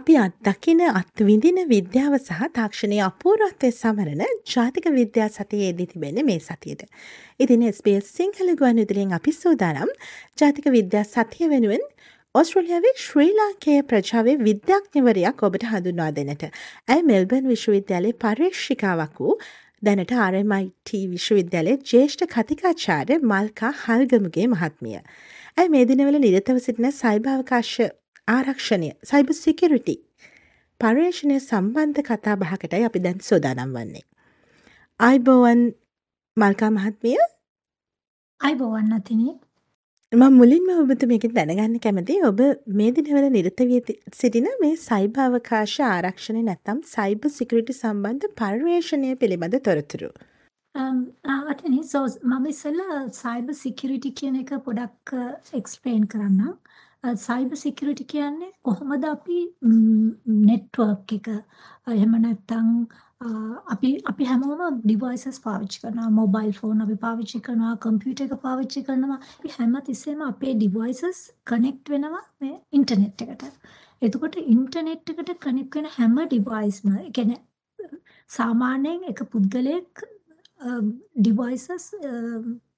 අපි අත්දකින අත්විඳින විද්‍යාව සහ තාක්ෂණයේ අපූර්වත්වය සමරන ජාතික විද්‍යා සතියේ යෙදී තිබෙන්නේ මේ සතියේද. ඉතින් SBS සිංහල ගුවන්විදුලියෙන් අපි සූදානම් ජාතික විද්‍යා සතිය වෙනුවෙන් ඔස්ට්‍රලියාවේ ශ්‍රී ලාංකේය ප්‍රජාවේ විද්‍යාඥවරයක් ඔබට හඳුන්වා දෙනට. ඇය මෙල්බර්න් විශ්වවිද්‍යාලයේ පර්යේෂිකාවක් වූ දැනට RMIT විශ්වවිද්‍යාලයේ ජ්‍යෙෂ්ඨ කතිකාචාර්ය මල්කා හල්ගමුගේ මහත්මිය. ඇය මේ දිනවල නිරතව සිටින සයිභාවකාශ ආරක්ෂණය සයිබ සිකරිටි පර්යේෂණය සම්බන්ධ කතා බහකටයි අපි දැන් සෝදානම් වන්නේ. අයිබෝවන් මල්කා මහත්මිය අයිබෝවන් අතිනේ ම මුලින්ම ඔබතු මේක දැනගන්න කැමති ඔබ මේ දිනවල නිරතවිය සිටින මේ සයිභාවකාශ ආරක්ෂණය නැත්තම් සයිබ සිකරිටි සම්බන්ධ පර්යේෂණය පිළිබඳ තොරතුරු. අතනි සෝ මම ඉස්සල්ල සයිබ සිකිරිටි කියන එක පොඩක් එක්ස්පේන් කරන්නම්. සයිබර් සිකියුරිටි කියන්නේ කොහොමද අපි නෙට්වර්ක් එක එහෙම නැත්නම් අපි අපි හැමෝම ඩිවයිසස් පාවිච්චි කරනවා මොබයිල් ෆෝන් අපි පාවිච්චි කරනවා කම්පියුටර් එක පාවිච්චි කරනවා අපි හැම තිස්සෙම අපේ ඩිවයිසස් කනෙක්ට් වෙනවා මේ ඉන්ටර්නෙට් එකට. එතකොට ඉන්ටර්නෙට් එකට කනෙක්ට් වෙන හැම ඩිවයිස්ම ඒ කියන්නේ සාමාන්‍යයෙන් එක පුද්ගලයෙක් ඩිවයිසස්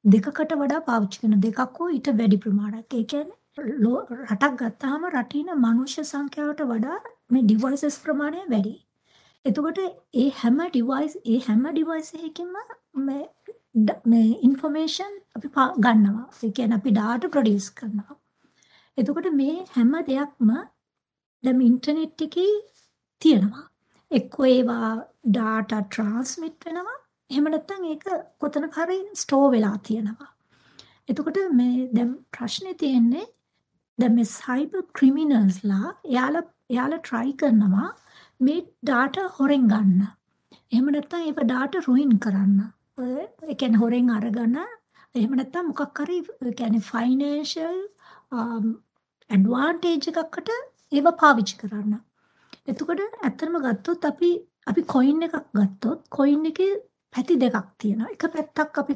දෙකකට වඩා පාවිච්චි කරන දෙකක් හෝ ඊට වැඩි ප්‍රමාණයක්. ඒ කියන්නේ රටක් ගත්තාම රටින මනුෂ්‍ය සංඛ්‍යාවට වඩා මේ ඩිවයිසස් ප්‍රමාණය වැඩි. එතකොට ඒ හැම ඩිවයිස් ඒ හැම ඩිවයිස් එකකින්ම මේ මේ ඉන්ෆර්මේෂන් අපි ගන්නවා. ඒ කියන්නේ අපි data produce කරනවා. එතකොට මේ හැම දෙයක්ම දැන් ඉන්ටර්නෙට් එකේ තියෙනවා. එක්කෝ ඒවා data transmit වෙනවා. එහෙම නැත්නම් ඒක කොතනක හරි ස්ටෝර් වෙලා තියෙනවා. එතකොට මේ දැන් ප්‍රශ්නේ තියෙන්නේ දැන් මේ සයිබර් ක්‍රිමිනල්ස්ලා එයාලා එයාලා try කරනවා මේ data හොරෙන් ගන්න. එහෙම නැත්නම් ඒක data ruin කරන්න. ඒ කියන්නේ හොරෙන් අරගෙන එහෙම නැත්නම් මොකක් හරි ඒ කියන්නේ financial um, advantage එකකට ඒව පාවිච්චි කරන්න. එතකොට ඇත්තටම ගත්තොත් අපි අපි coin එකක් ගත්තොත් coin එකේ පැති දෙකක් තියෙනවා. එක පැත්තක් අපි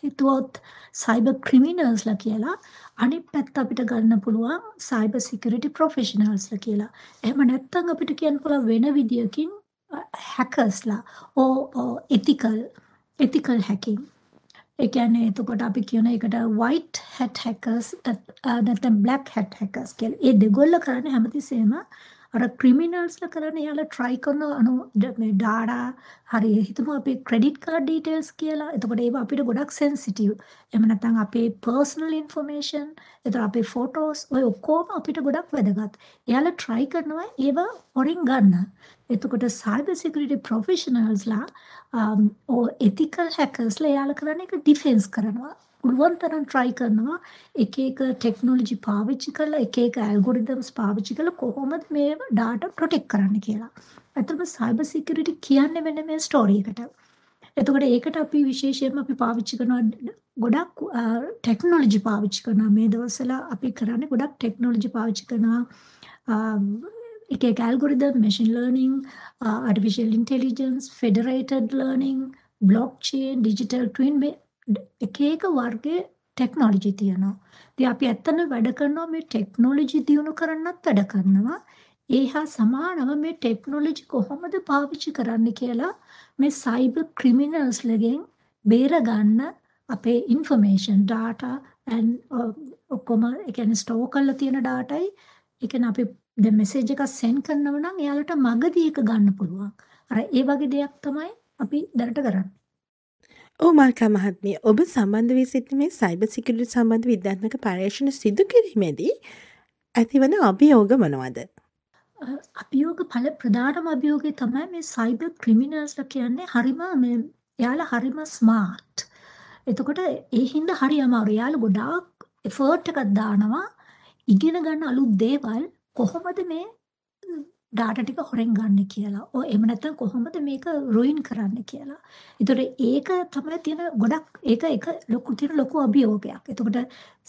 හිතුවොත් සයිබර් ක්‍රිමිනල්ස්ලා කියලා අනිත් පැත්ත අපිට ගන්න පුළුවන් සයිබර් සිකියුරිටි ප්‍රොෆෙෂනල්ස්ලා කියලා. එහෙම නැත්නම් අපිට කියන්න පුළුවන් වෙන විදියකින් හැකර්ස්ලා ඕ එතිකල් එතිකල් හැකින්. ඒ කියන්නේ එතකොට අපි කියන එකට white hat hackers නැත්නම් black hat hackers කියලා. ඒ දෙගොල්ල කරන්නේ හැමතිස්සෙම අර ක්‍රිමිනල්ස්ලා කරන්නේ යාලා try කරන අනු මේ data හරි හිතමු අපේ credit card details කියලා. එතකොට ඒවා අපිට ගොඩක් sensitive. එහෙම නැත්නම් අපේ personal information, එතකොට අපේ photos ඔය ඔක්කොම අපිට ගොඩක් වැදගත්. එයාලා try කරනවා ඒවා හොරින් ගන්න. එතකොට cyber security professionalsලා ඕ um, ethical hackersලා එයාලා කරන්නේ ඒක defense කරනවා. පුළුවන් තරම් try කරනවා එක එක ටෙක්නොලොජි පාවිච්චි කරලා එක එක ඇල්ගොරිතම්ස් පාවිච්චි කරලා කොහොමද මේ data protect කරන්න කියලා. ඇත්තටම cyber security කියන්නේ මෙන්න මේ ස්ටෝරි එකට. එතකොට ඒකට අපි විශේෂයෙන්ම අපි පාවිච්චි කරනවා ගොඩක් ටෙක්නොලොජි පාවිච්චි කරනවා මේ දවස්වල අපි කරන්නේ ගොඩක් ටෙක්නොලොජි පාවිච්චි කරනවා එක එක algorithm machine learning artificial intelligence federated learning blockchain digital twin මේ එක එක වර්ගයේ ටෙක්නොලොජි තියෙනවා. ඉතින් අපි ඇත්තටම වැඩ කරනවා මේ ටෙක්නොලොජි දියුණු කරන්නත් වැඩ කරනවා. ඒ හා සමානව මේ ටෙක්නොලොජි කොහොමද පාවිච්චි කරන්න කියලා මේ සයිබර් ක්‍රිමිනල්ස්ලගෙන් බේරගන්න අපේ ඉන්ෆර්මේෂන් data and uh, ඔක්කොම ඒ කියන්නේ ස්ටෝර් කරලා තියෙන dataයි ඒ කියන්නේ අපි දැන් මෙසේජ් එකක් සෙන්ඩ් කරනව නම් එයාලට මගදී එක ගන්න පුළුවන්. අර ඒ වගේ දෙයක් තමයි අපි දැනට කරන්නේ. ඕ මල්කා මහත්මිය ඔබ සම්බන්ධ වී සිටින මේ සයිබ සිකිලි සම්බන්ධ විද්‍යාත්මක පර්යේෂණ සිදු කිරීමේදී ඇතිවන අභියෝග මොනවද? අභියෝග පල ප්‍රධානම අභියෝගය තමයි මේ සයිබර් ක්‍රිමිනල්ස්ලා කියන්නේ හරිම මේ එයාලා හරිම ස්මාර්ට්. එතකොට ඒ හින්දා හරි අමාරු. එයාලා ගොඩාක් එෆර්ට් එකක් දානවා ඉගෙන ගන්න අලුත් දේවල් කොහොමද මේ ඩාටා ටික හොරෙන් ගන්න කියලා. ඔය එහෙම නැත්නම් කොහොමද මේක රුයින් කරන්න කියලා. ඒතකොට ඒක තමයි තියෙන ගොඩක් ඒක එක ලොකු තියෙන ලොකු අභියෝගයක්. එතකොට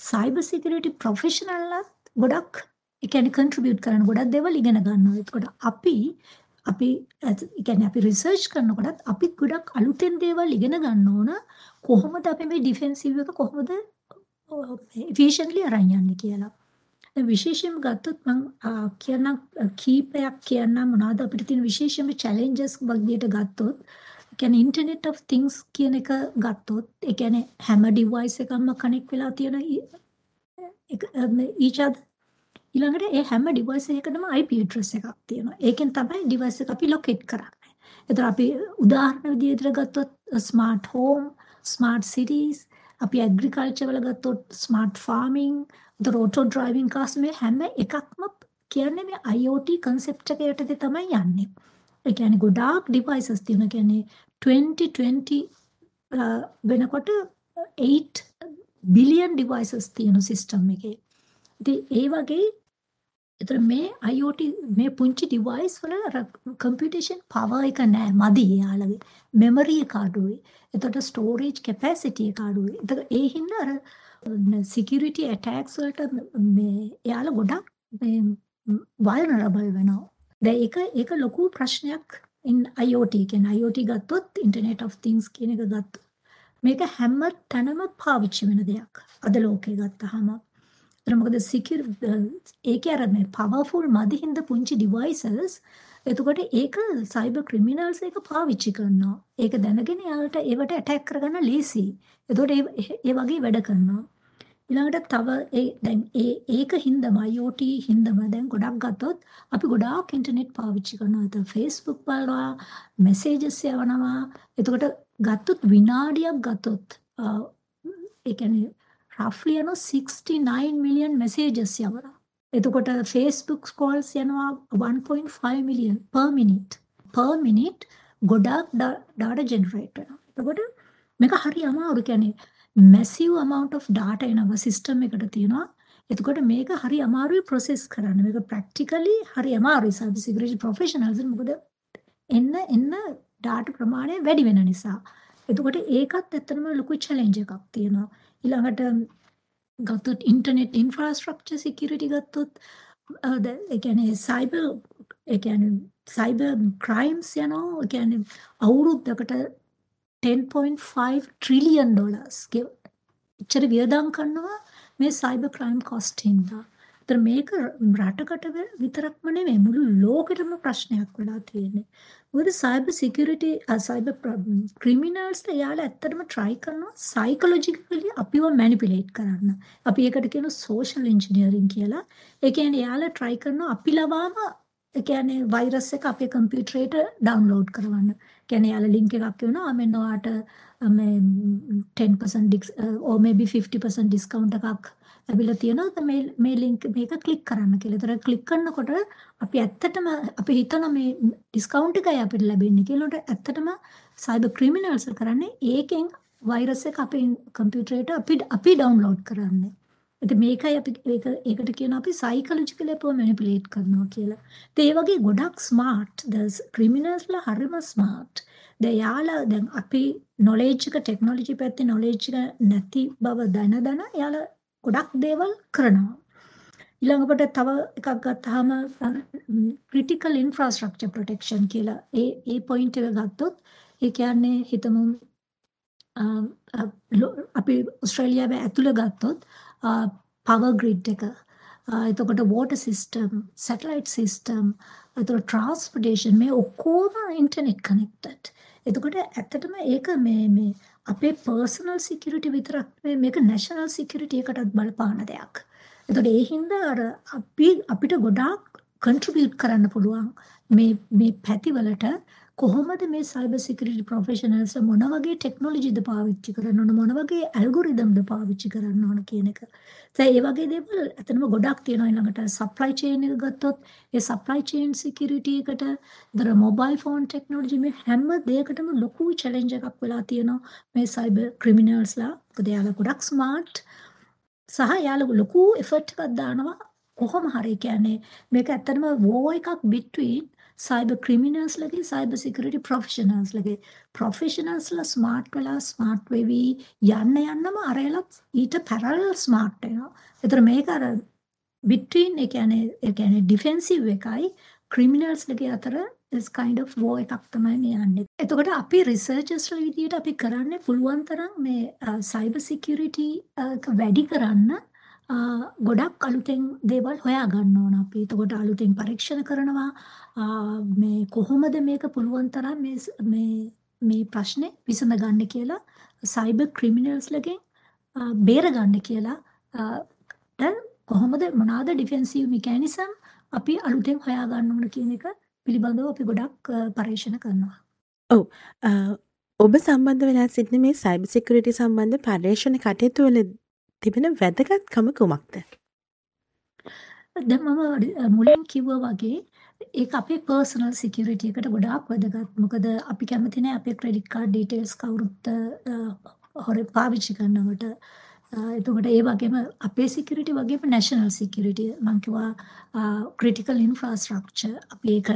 සයිබර් සිකියුරිටි ප්‍රොෆෙෂනල්ලා ගොඩක් ඒ කියන්නේ කන්ට්‍රිබියුට් කරන ගොඩක් දේවල් ඉගෙන ගන්නවා. එතකොට අපි අපි ඒ කියන්නේ අපි රිසර්ච් කරනකොටත් අපි ගොඩක් අලුතෙන් දේවල් ඉගෙන ගන්න ඕන කොහොමද අපි මේ ඩිෆෙන්සිව් එක කොහොමද එෆිෂන්ට්ලි අරන් යන්නේ කියලා. දැන් විශේෂයෙන්ම ගත්තොත් මම කියන්නම් කීපයක් කියන්නම් මොනවද අපිට තියෙන විශේෂම challenges වගේට ගත්තොත් කියන්නේ internet of things කියන එක ගත්තොත් ඒ කියන්නේ හැම device එකක්ම connect වෙලා තියෙන each other ඊළඟට ඒ හැම device එකකටම IP address එකක් තියෙනවා. ඒකෙන් තමයි device එක අපි locate කරන්නේ. එතකොට අපි උදාහරණ විදිහට ගත්තොත් smart home, smart cities, අපි agriculture වල ගත්තොත් smart farming, එතකොට auto driving cars මේ හැම එකක්ම කියන්නේ මේ IoT concept එක යටතේ තමයි යන්නේ. ඒ කියන්නේ ගොඩාක් devices තියෙනවා. කියන්නේ 2020 වෙනකොට 8 බිලියන් devices තියෙන සිස්ටම් එකේ. ඉතින් ඒ වගේ එතන මේ IoT මේ පුංචි device වල computation power එක නෑ මදි යාළගේ. memory එක අඩුයි. එතකොට storage capacity එක අඩුයි. එතකොට ඒ හින්දා අර security attacks වලට මේ යාළ ගොඩක් මේ vulnerable වෙනවා. දැන් ඒක ඒක ලොකු ප්‍රශ්නයක් in IoT කියන්නේ IoT ගත්තොත් internet of things කියන එක ගත්තොත් මේක හැම තැනම පාවිච්චි වෙන දෙයක්. අද ලෝකේ ගත්තාම ඒතර මොකද සිකියර් ඒකේ අර මේ පවර්ෆුල් මදි හින්දා පුංචි ඩිවයිසස් එතකොට ඒක සයිබර් ක්‍රිමිනල්ස් එක පාවිච්චි කරනවා. ඒක දැනගෙන යාලට ඒවට ඇටැක් කරගන්න ලේසි. එතකොට ඒ වගේ වැඩ කරනවා. ඊළඟට තව ඒ දැන් ඒ ඒක හින්දාම IoT හින්දාම දැන් ගොඩක් ගත්තොත් අපි ගොඩාක් ඉන්ටර්නෙට් පාවිච්චි කරනවා. ඒත් Facebook බලනවා, මැසේජස් යවනවා. එතකොට ගත්තොත් විනාඩියක් ගත්තොත් ඒ කියන්නේ roughly යනවා 69 million messages යවනවා. එතකොට Facebook calls යනවා 1.5 million per minute. per minute ගොඩාක් data generate වෙනවා. එතකොට මේක හරි අමාරු කියන්නේ massive amount of data එනවා system එකට තියෙනවා. එතකොට මේක හරි අමාරුයි process කරන්න. මේක practically හරි අමාරුයි cyber security professionals මොකද එන්න එන්න data ප්‍රමාණය වැඩි වෙන නිසා. එතකොට ඒකත් ඇත්තටම ලොකු චැලෙන්ජ් එකක් තියෙනවා. ඊළඟට ගත්තොත් ඉන්ටර්නෙට් ඉන්ෆ්‍රාස්ට්‍රක්චර් සිකියුරිටි ගත්තොත් ඒ කියන්නේ සයිබර් ඒ කියන්නේ සයිබර් ක්‍රයිම්ස් යනවා ඒ කියන්නේ අවුරුද්දකට 10.5 ට්‍රිලියන් ඩොලර්ස් එච්චර වියදම් කරනවා මේ සයිබර් ක්‍රයිම් කොස්ට් හින්දා. ඒතර මේක රටකට විතරක්ම නෙමෙයි මුළු ලෝකෙටම ප්‍රශ්නයක් වෙලා තියෙන්නේ. මොකද සයිබර් සිකියුරිටි සයිබර් ක්‍රිමිනල්ස් එයාලා ඇත්තටම try කරනවා psychologically අපිව manipulate කරන්න. අපි ඒකට කියන social engineering කියලා. ඒ කියන්නේ එයාලා try කරනවා අපි ලවාම ඒ කියන්නේ වෛරස් එක අපේ කම්පියුටරේට ඩවුන්ලෝඩ් කරවන්න. කියන්නේ යාළ ලින්ක් එකක් කියනවා මෙන්න ඔයාට මේ 10% or maybe 50% ඩිස්කවුන්ට් එකක් ඇවිල්ලා තියෙනවා මේ මේ ලින්ක් මේක ක්ලික් කරන්න කියලා. ඒතර ක්ලික් කරනකොට අපි ඇත්තටම අපි හිතන මේ ඩිස්කවුන්ට් එකයි අපිට ලැබෙන්නේ කියලා. ඇත්තටම සයිබර් ක්‍රිමිනල්ස් කරන්නේ ඒකෙන් වෛරස් එක අපේ කම්පියුටරේට අපි අපි ඩවුන්ලෝඩ් කරන්නේ. ඉතින් මේකයි අපි ඒක ඒකට කියන අපි සයිකොලොජිකලි අපව මැනිපියුලේට් කරනවා කියලා. ඉතින් ඒ වගේ ගොඩක් ස්මාර්ට් ද ක්‍රිමිනල්ස්ලා හරිම ස්මාර්ට්. දැන් යාලා දැන් අපි නොලෙජ් එක ටෙක්නොලොජි පැත්තේ නොලෙජ් එක නැති බව දැන දැන යාලා ගොඩක් දේවල් කරනවා. ඊළඟට තව එකක් ගත්තාම ක්‍රිටිකල් ඉන්ෆ්‍රාස්ට්‍රක්චර් ප්‍රොටෙක්ෂන් කියලා ඒ ඒ පොයින්ට් එක ගත්තොත් ඒ කියන්නේ හිතමු අපි ඔස්ට්‍රේලියාවේ ඇතුළේ ගත්තොත් Uh, පවර් ග්‍රිඩ් එක uh, එතකොට වෝටර් සිස්ටම් සැටලයිට් සිස්ටම් එතකොට ට්‍රාන්ස්පෝර්ටේෂන් මේ ඔක්කොම ඉන්ටර්නෙට් කනෙක්ටඩ් එතකොට ඇත්තටම ඒක මේ මේ අපේ පර්සනල් සිකියුරිටි විතරක් මේක නැෂනල් සිකියුරිටි එකටත් බලපාන දෙයක්. එතකොට ඒ හින්දා අර අපි අපිට ගොඩාක් කන්ට්‍රිබියුට් කරන්න පුළුවන් මේ මේ පැතිවලට කොහොමද මේ සයිබර් සිකියුරිටි ප්‍රොෆෙෂනල්ස් මොන වගේ ටෙක්නොලොජිද පාවිච්චි කරන්න ඕන මොන වගේ ඇල්ගොරිදම්ද පාවිච්චි කරන්න ඕන කියන එක. දැන් ඒ වගේ දේවල් එතනම ගොඩක් තියෙනවා ඊළඟට සප්ලයි චේන් එක ගත්තොත් ඒ සප්ලයි චේන් සිකියුරිටි එකට දර මොබයිල් ෆෝන් ටෙක්නොලොජි මේ හැම දෙයකටම ලොකු චැලෙන්ජ් එකක් වෙලා තියෙනවා මේ සයිබර් ක්‍රිමිනල්ස්ලා. මොකද එයාලා ගොඩක් ස්මාර්ට් සහ එයාලා ලොකු එෆර්ට් එකක් දානවා කොහොම හරි කියන්නේ මේක ඇත්තටම වෝ එකක් between සයිබර් ක්‍රිමිනල්ස්ලගේ සයිබර් සිකියුරිටි ප්‍රොෆෙෂනල්ස්ලගේ ප්‍රොෆෙෂනල්ස්ලා ස්මාර්ට් වෙලා ස්මාර්ට් වෙවි යන්න යන්නම අරයලත් ඊට පැරලල් ස්මාර්ට් වෙනවා. ඒතර මේක අර between ඒ කියන්නේ ඒ කියන්නේ ඩිෆෙන්සිව් එකයි ක්‍රිමිනල්ස්ලගේ අතර is kind of war එකක් තමයි මේ යන්නේ. එතකොට අපි රිසර්චර්ස්ලා විදියට අපි කරන්නේ පුළුවන් තරම් මේ uh, සයිබර් සිකියුරිටි uh, වැඩි කරන්න ගොඩක් අලුතෙන් දේවල් හොයා ගන්න ඕන අපි. එතකොට අලුතෙන් පරීක්ෂණ කරනවා. මේ කොහොමද මේක පුළුවන් තරම් මේ මේ මේ ප්‍රශ්නේ විසඳ ගන්න කියලා සයිබර් ක්‍රිමිනල්ස්ලගෙන් බේර ගන්න කියලා දැන් කොහොමද මොනවාද ඩිෆෙන්සිව් මෙකැනිසම් අපි අලුතෙන් හොයා ගන්න ඕන කියන එක පිළිබඳව අපි ගොඩක් පරීක්ෂණ කරනවා. ඔව්. ඔබ සම්බන්ධ වෙලා සිටින මේ සයිබර් සිකියුරිටි සම්බන්ධ පර්යේෂණ කටයුතු වල තිබෙන වැදගත්කම කුමක්ද? දැන් මම මුලින් කිව්වා වගේ ඒක අපේ පර්සනල් සිකියුරිටි එකට ගොඩාක් වැදගත්. මොකද අපි කැමති නෑ අපේ ක්‍රෙඩිට් කාඩ් ඩීටේල්ස් කවුරුත් හොර පාවිච්චි කරනවට. එතකොට ඒ වගේම අපේ සිකියුරිටි වගේම නැෂනල් සිකියුරිටි මං කිව්වා ක්‍රිටිකල් ඉන්ෆ්‍රාස්ට්‍රක්චර් අපි ඒක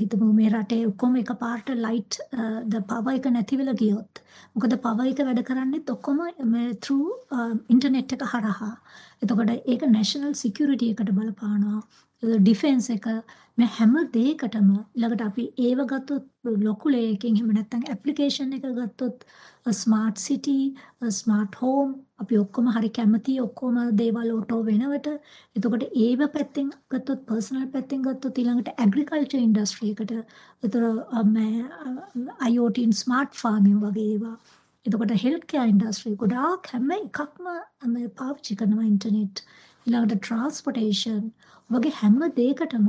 හිතමු මේ රටේ ඔක්කොම එකපාරට ලයිට් ද පවර් එක නැති වෙලා ගියොත්. මොකද පවර් එක වැඩ කරන්නේත් ඔක්කොම මේ through ඉන්ටර්නෙට් එක හරහා. එතකොට ඒක නැෂනල් සිකියුරිටි එකට බලපානවා. ඩිෆෙන්ස් එක මේ හැම දෙයකටම ඊළඟට අපි ඒව ගත්තොත් ලොකු ලේයකින් එහෙම නැත්නම් ඇප්ලිකේෂන් එක ගත්තොත් ස්මාර්ට් සිටි ස්මාර්ට් හෝම් අපි ඔක්කොම හරි කැමති ඔක්කොම දේවල් ඔටෝ වෙනවට. එතකොට ඒව පැත්තෙන් ගත්තොත් පර්සනල් පැත්තෙන් ගත්තොත් ඊළඟට ඇග්‍රිකල්චර් ඉන්ඩස්ට්‍රි එකට. ඒතර මේ IoT ස්මාර්ට් ෆාමින් වගේ ඒවා. එතකොට හෙල්ත් කෙයාර් ඉන්ඩස්ට්‍රි ගොඩාක් හැම එකක්ම මේ පාවිච්චි කරනවා ඉන්ටර්නෙට් ඊළඟට ට්‍රාන්ස්පෝර්ටේෂන් වගේ හැම දෙයකටම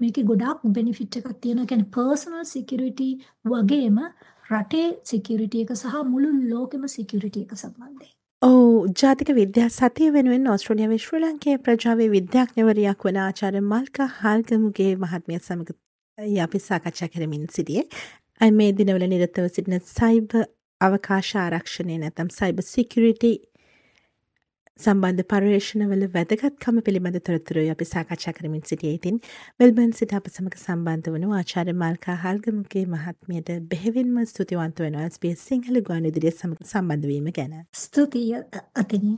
මේකේ ගොඩාක් බෙනිෆිට් එකක් තියෙනවා. කියන්නේ පර්සනල් සිකියුරිටි වගේම රටේ සිකියුරිටි එක සහ මුළු ලෝකෙම සිකියුරිටි එක සම්බන්ධයෙන්. ඔව් ජාතික විද්‍යා සතිය වෙනුවෙන් ඕස්ට්‍රේලියාවේ ශ්‍රී ලංකේ ප්‍රජාවේ විද්‍යාඥවරියක් වන ආචාර්ය මල්කා හාල්ගමුගේ මහත්මිය සමග අපි සාකච්ඡා කරමින් සිටියේ. අයි මේ දිනවල නිරතව සිටින සයිබ අවකාශ ආරක්ෂණය නැතම් සයිබ සිකියුරිටි සම්බන්ධ පර්යේෂණවල වැදගත්කම පිළිබඳ තොරතුරුයි අපි සාකච්ඡා කරමින් සිටියේ. ඉතින් මෙල්බර්න් සිට අප සමග සම්බන්ධ වුණු ආචාර්ය මල්කා හල්ගමුගේ මහත්මියට බෙහෙවින්ම ස්තුතිවන්ත වෙනවා SBS සිංහල ගුවන්විදුලිය සමග සම්බන්ධ වීම ගැන. ස්තුතියි අතිනි.